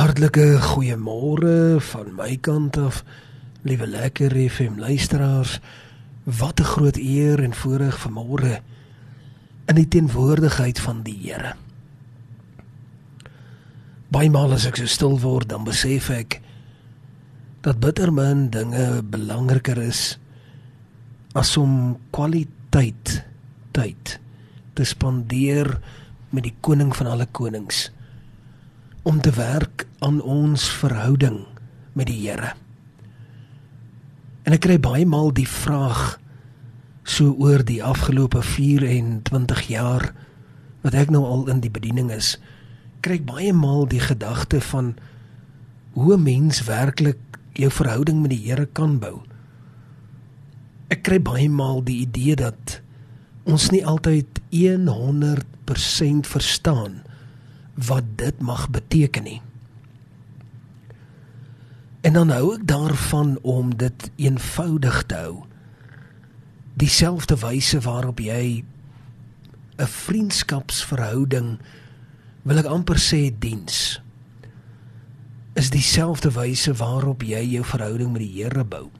Hartlike goeiemôre van my kant af, liewe lekker FM luisteraars. Wat 'n groot eer en voorreg vanmôre in die teenwoordigheid van die Here. Baie maal as ek so stil word, dan besef ek dat bittermin dinge belangriker is as om kwaliteit tyd te spandeer met die koning van alle konings om te werk aan ons verhouding met die Here. En ek kry baie maal die vraag so oor die afgelope 24 jaar wat ek nou al in die bediening is, kry ek baie maal die gedagte van hoe 'n mens werklik jou verhouding met die Here kan bou. Ek kry baie maal die idee dat ons nie altyd 100% verstaan wat dit mag beteken nie. En dan hou ek daarvan om dit eenvoudig te hou. Dieselfde wyse waarop jy 'n vriendskapsverhouding wil ek amper sê diens is dieselfde wyse waarop jy jou verhouding met die Here bou.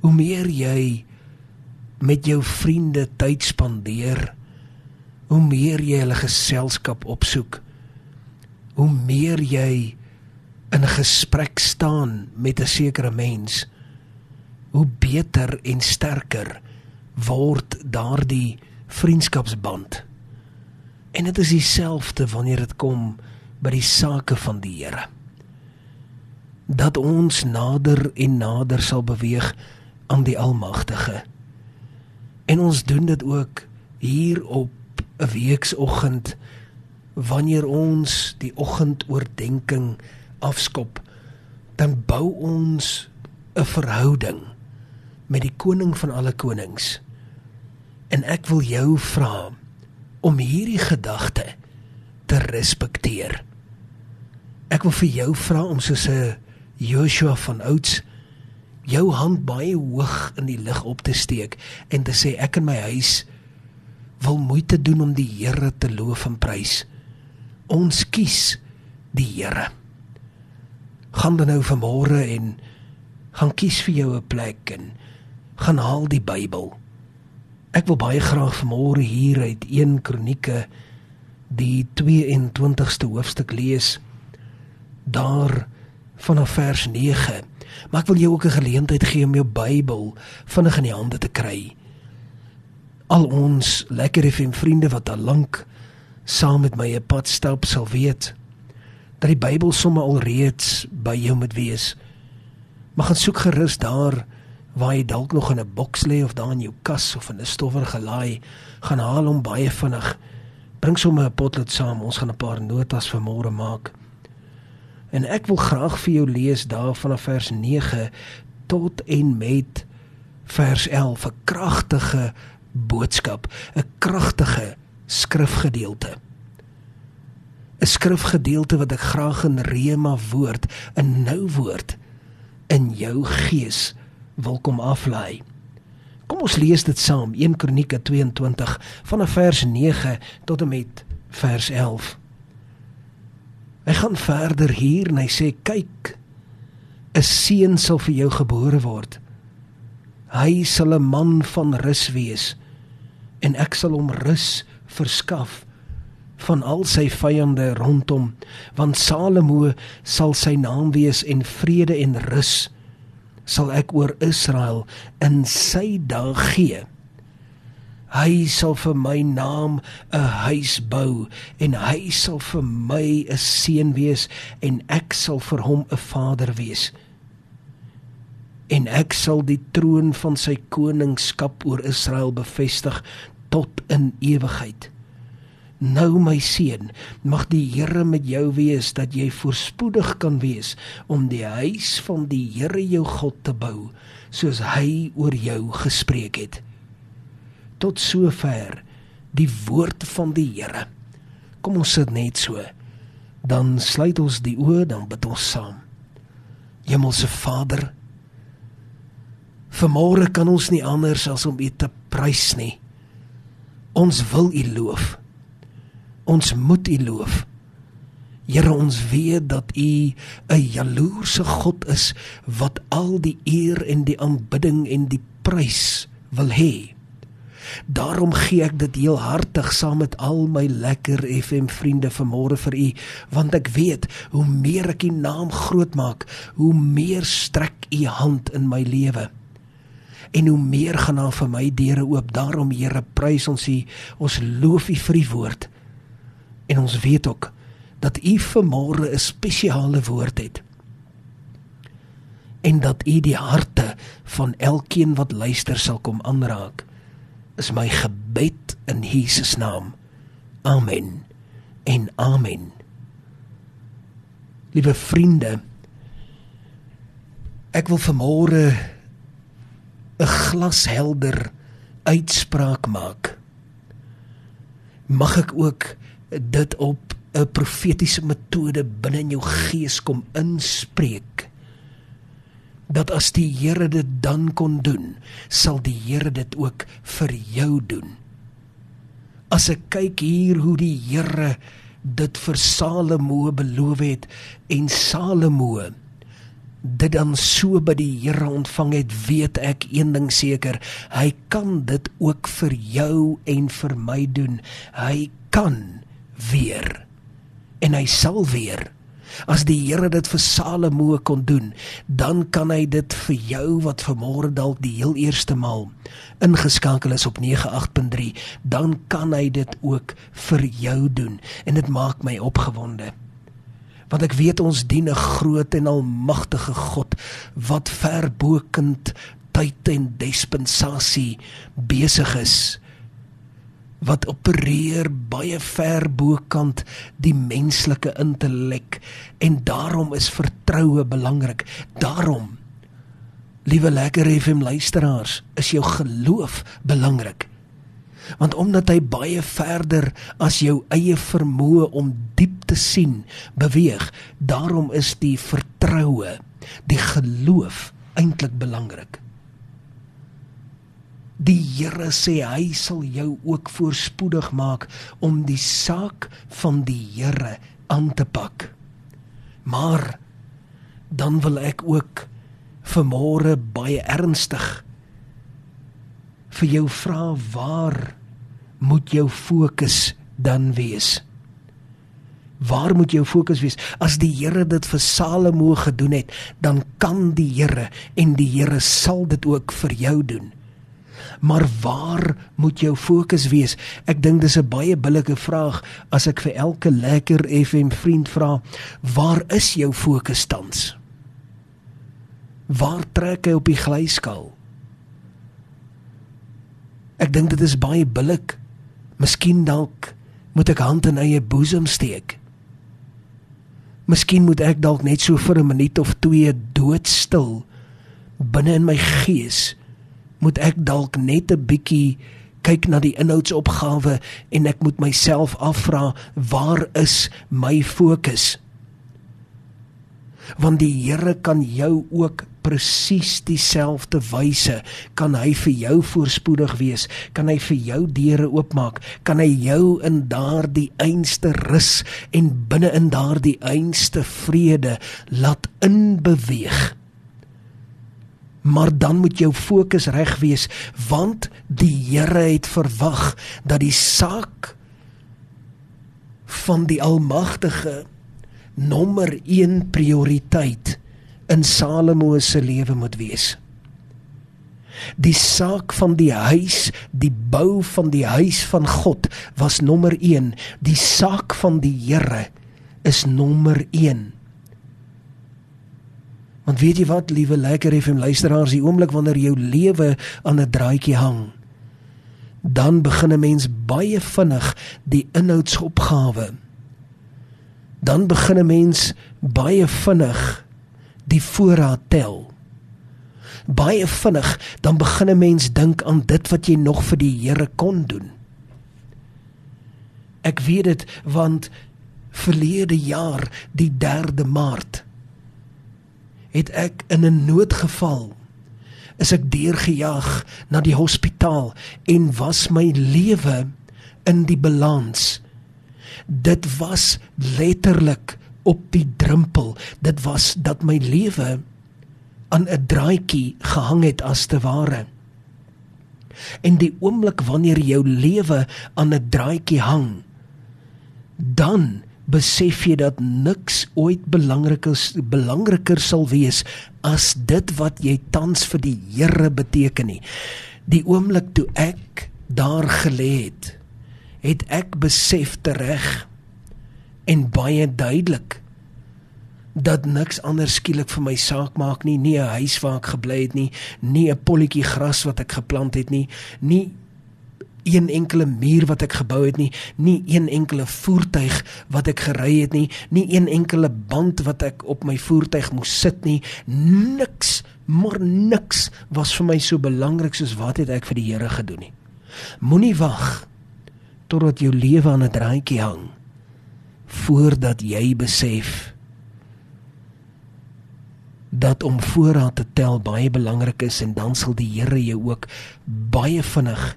Hoe meer jy met jou vriende tyd spandeer, hoe meer jy hulle geselskap opsoek, hoe meer jy in gesprek staan met 'n sekere mens, hoe beter en sterker word daardie vriendskapsband. En dit is dieselfde wanneer dit kom by die sake van die Here. Dat ons nader en nader sal beweeg aan die Almagtige. En ons doen dit ook hier op 'n weeksoggend wanneer ons die oggendoordenking afskop dan bou ons 'n verhouding met die koning van alle konings. En ek wil jou vra om hierdie gedagte te respekteer. Ek wil vir jou vra om soos 'n Joshua van ouds jou hand baie hoog in die lug op te steek en te sê ek en my huis wil moeite doen om die Here te loof en prys. Ons kies die Here. Gaan dan nou vanmôre en gaan kies vir jou 'n plek en gaan haal die Bybel. Ek wil baie graag vanmôre hier uit 1 Kronieke die 22ste hoofstuk lees. Daar vanaf vers 9. Maar ek wil jou ook 'n geleentheid gee om jou Bybel vinnig in die hande te kry al ons lekker FM vriende wat al lank saam met my 'n pad stap sal weet dat die Bybel sommer al reeds by jou moet wees. Maar gaan soek gerus daar waar jy dalk nog in 'n boks lê of daar in jou kas of in 'n stowwer gelaai, gaan haal hom baie vinnig. Bring sommer 'n potlood saam, ons gaan 'n paar notas vir môre maak. En ek wil graag vir jou lees daar vanaf vers 9 tot en met vers 11 'n kragtige boodskap, 'n kragtige skrifgedeelte. 'n Skrifgedeelte wat ek graag in rema woord, 'n nou woord in jou gees wil kom aflei. Kom ons lees dit saam, 1 Kronieke 22 vanaf vers 9 tot en met vers 11. Hy gaan verder hier en hy sê kyk 'n seun sal vir jou gebore word. Hy sal 'n man van rus wees en ek sal hom rus verskaf van al sy vyande rondom want Salomo sal sy naam wees en vrede en rus sal ek oor Israel in sy dag gee. Hy sal vir my naam 'n huis bou en hy sal vir my 'n seun wees en ek sal vir hom 'n vader wees en ek sal die troon van sy koningskap oor Israel bevestig tot in ewigheid. Nou my seun, mag die Here met jou wees dat jy voorspoedig kan wees om die huis van die Here jou God te bou, soos hy oor jou gespreek het. Tot sover die woord van die Here. Kom ons sit net so. Dan sluit ons die oë, dan bid ons saam. Hemelse Vader, Vanmôre kan ons nie anders as om U te prys nie. Ons wil U loof. Ons moet U loof. Here ons weet dat U 'n jaloerse God is wat al die eer en die aanbidding en die prys wil hê. Daarom gee ek dit heel hartig saam met al my lekker FM vriende vanmôre vir u want ek weet hoe meer ek u naam groot maak, hoe meer strek u hand in my lewe. En hoe meer gaan daar vir my deure oop. Daarom Here, prys ons u, ons loof u vir u woord. En ons weet ook dat u vanmôre 'n spesiale woord het en dat u die harte van elkeen wat luister sal kom aanraak is my gebed in Jesus naam. Amen. En amen. Liewe vriende, ek wil vanmôre 'n glashelder uitspraak maak. Mag ek ook dit op 'n profetiese metode binne in jou gees kom inspreek? dat as die Here dit dan kon doen, sal die Here dit ook vir jou doen. As ek kyk hier hoe die Here dit vir Salomo beloof het en Salomo dit dan so by die Here ontvang het, weet ek een ding seker, hy kan dit ook vir jou en vir my doen. Hy kan weer en hy sal weer As die Here dit vir Salomo kon doen, dan kan hy dit vir jou wat vanmôre dalk die heel eerste maal ingeskakel is op 98.3, dan kan hy dit ook vir jou doen en dit maak my opgewonde. Want ek weet ons dien 'n groot en almagtige God wat verbokend tyd en dispensasie besig is wat opereer baie ver bokant die menslike intellek en daarom is vertroue belangrik. Daarom liewe lekker FM luisteraars, is jou geloof belangrik. Want omdat hy baie verder as jou eie vermoë om diep te sien beweeg, daarom is die vertroue, die geloof eintlik belangrik. Die Here sê hy sal jou ook voorspoedig maak om die saak van die Here aan te pak. Maar dan wil ek ook vanmôre baie ernstig vir jou vra waar moet jou fokus dan wees? Waar moet jou fokus wees? As die Here dit vir Salomo gedoen het, dan kan die Here en die Here sal dit ook vir jou doen maar waar moet jou fokus wees? Ek dink dis 'n baie billike vraag as ek vir elke lekker FM vriend vra, waar is jou fokus tans? Waar trek hy op die glyskaal? Ek dink dit is baie billik. Miskien dalk moet ek hand in eie boesem steek. Miskien moet ek dalk net so vir 'n minuut of twee doodstil binne in my gees moet ek dalk net 'n bietjie kyk na die inhoudsopgawe en ek moet myself afvra waar is my fokus want die Here kan jou ook presies dieselfde wyse kan hy vir jou voorspoedig wees kan hy vir jou deure oopmaak kan hy jou in daardie einste rus en binne in daardie einste vrede laat inbeweeg. Maar dan moet jou fokus reg wees want die Here het verwag dat die saak van die almagtige nommer 1 prioriteit in Salomo se lewe moet wees. Die saak van die huis, die bou van die huis van God was nommer 1. Die saak van die Here is nommer 1. Want weet jy wat, liewe lekker FM luisteraars, die oomblik wanneer jou lewe aan 'n draadjie hang, dan begin 'n mens baie vinnig die inhoudsopgawe. Dan begin 'n mens baie vinnig die voorraad tel. Baie vinnig dan begin 'n mens dink aan dit wat jy nog vir die Here kon doen. Ek weet dit want verlede jaar die 3de Maart het ek in 'n noodgeval is ek deurgejaag na die hospitaal en was my lewe in die balans. Dit was letterlik op die drempel. Dit was dat my lewe aan 'n draadjie gehang het as te ware. En die oomblik wanneer jou lewe aan 'n draadjie hang, dan besef jy dat niks ooit belangriker belangriker sal wees as dit wat jy tans vir die Here beteken nie. Die oomblik toe ek daar gelê het, het ek besef tereg en baie duidelik dat niks anders skielik vir my saak maak nie, nie 'n huis waar ek gebly het nie, nie 'n polletjie gras wat ek geplant het nie, nie een enkele muur wat ek gebou het nie, nie een enkele voertuig wat ek gery het nie, nie een enkele band wat ek op my voertuig moes sit nie, niks, maar niks was vir my so belangrik soos wat het ek vir die Here gedoen nie. Moenie wag totdat jou lewe aan 'n draadjie hang voordat jy besef dat om voorraad te tel baie belangrik is en dan sal die Here jou ook baie vinnig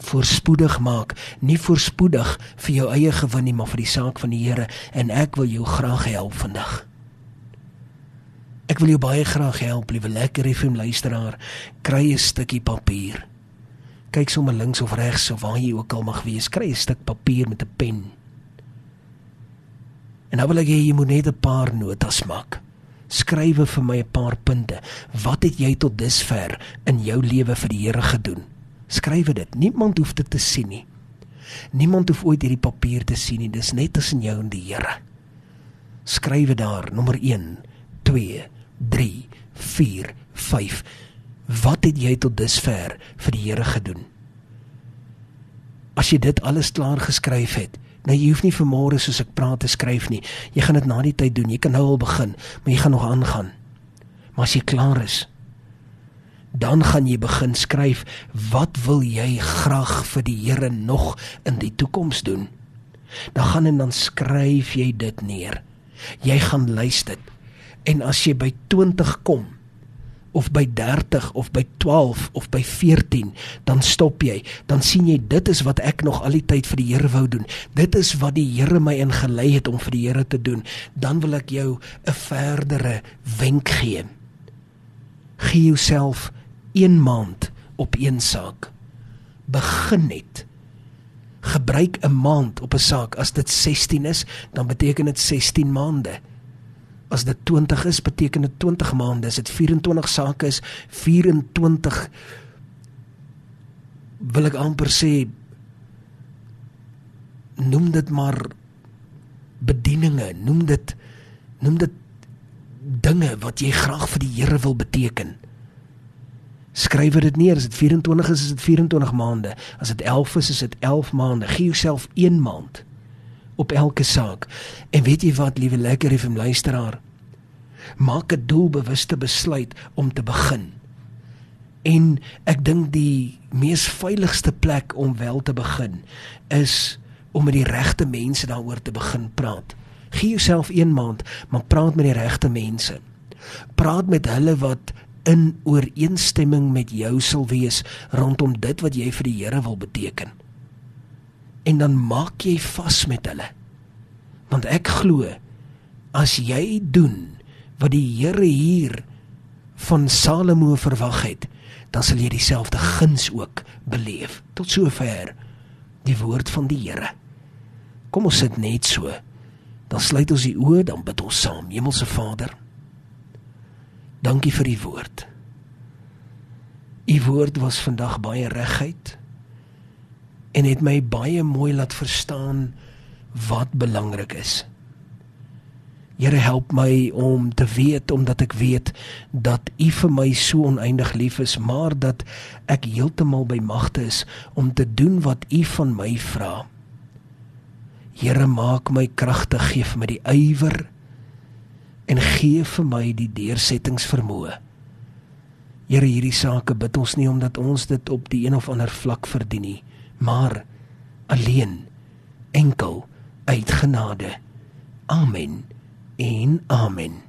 voorspoedig maak, nie voorspoedig vir jou eie gewin nie, maar vir die saak van die Here en ek wil jou graag help vandag. Ek wil jou baie graag help, liewe lekker FM luisteraar, kry 'n stukkie papier. Kyk sommer links of regs of waar jy ook al mag wees, kry 'n stuk papier met 'n pen. En nou wil ek hê jy moet net 'n paar notas maak skrywe vir my 'n paar punte. Wat het jy tot dusver in jou lewe vir die Here gedoen? Skrywe dit. Niemand hoef dit te sien nie. Niemand hoef ooit hierdie papier te sien nie. Dis net tussen jou en die Here. Skrywe daar nommer 1, 2, 3, 4, 5. Wat het jy tot dusver vir die Here gedoen? As jy dit alles klaar geskryf het, Nou jy hoef nie vir môre soos ek praat te skryf nie. Jy gaan dit na die tyd doen. Jy kan nou al begin, maar jy gaan nog aangaan. Maar as jy klaar is, dan gaan jy begin skryf wat wil jy graag vir die Here nog in die toekoms doen? Dan gaan en dan skryf jy dit neer. Jy gaan lys dit. En as jy by 20 kom, of by 30 of by 12 of by 14 dan stop jy. Dan sien jy dit is wat ek nog al die tyd vir die Here wou doen. Dit is wat die Here my ingelei het om vir die Here te doen. Dan wil ek jou 'n verdere wenk gee. Gee jouself 1 maand op een saak. Begin net. Gebruik 'n maand op 'n saak. As dit 16 is dan beteken dit 16 maande as dit 20 is, beteken dit 20 maande. As dit 24 sake is, 24 wil ek amper sê noem dit maar bedieninge, noem dit noem dit dinge wat jy graag vir die Here wil beteken. Skryf dit neer. As dit 24 is, is dit 24 maande. As dit 11 is, is dit 11 maande. Gee jouself 1 maand op elke saak. En weet jy wat, liewe lekker FM luisteraar? Maak 'n doelbewuste besluit om te begin. En ek dink die mees veiligste plek om wel te begin is om met die regte mense daaroor te begin praat. Gee jouself 1 maand, maar praat met die regte mense. Praat met hulle wat in ooreenstemming met jou sal wees rondom dit wat jy vir die Here wil beteken en dan maak jy vas met hulle. Want ek glo as jy doen wat die Here hier van Salomo verwag het, dan sal jy dieselfde guns ook beleef. Tot sover die woord van die Here. Kom ons sit net so. Dan sluit ons die oë, dan bid ons saam. Hemelse Vader, dankie vir u woord. U woord was vandag baie reguit en het my baie mooi laat verstaan wat belangrik is. Here help my om te weet omdat ek weet dat U vir my so oneindig lief is, maar dat ek heeltemal by magte is om te doen wat U van my vra. Here maak my kragtig, gee vir my die ywer en gee vir my die deursettingsvermoë. Here hierdie sake bid ons nie omdat ons dit op die een of ander vlak verdien nie maar alleen enkel uit genade. Amen. En amen.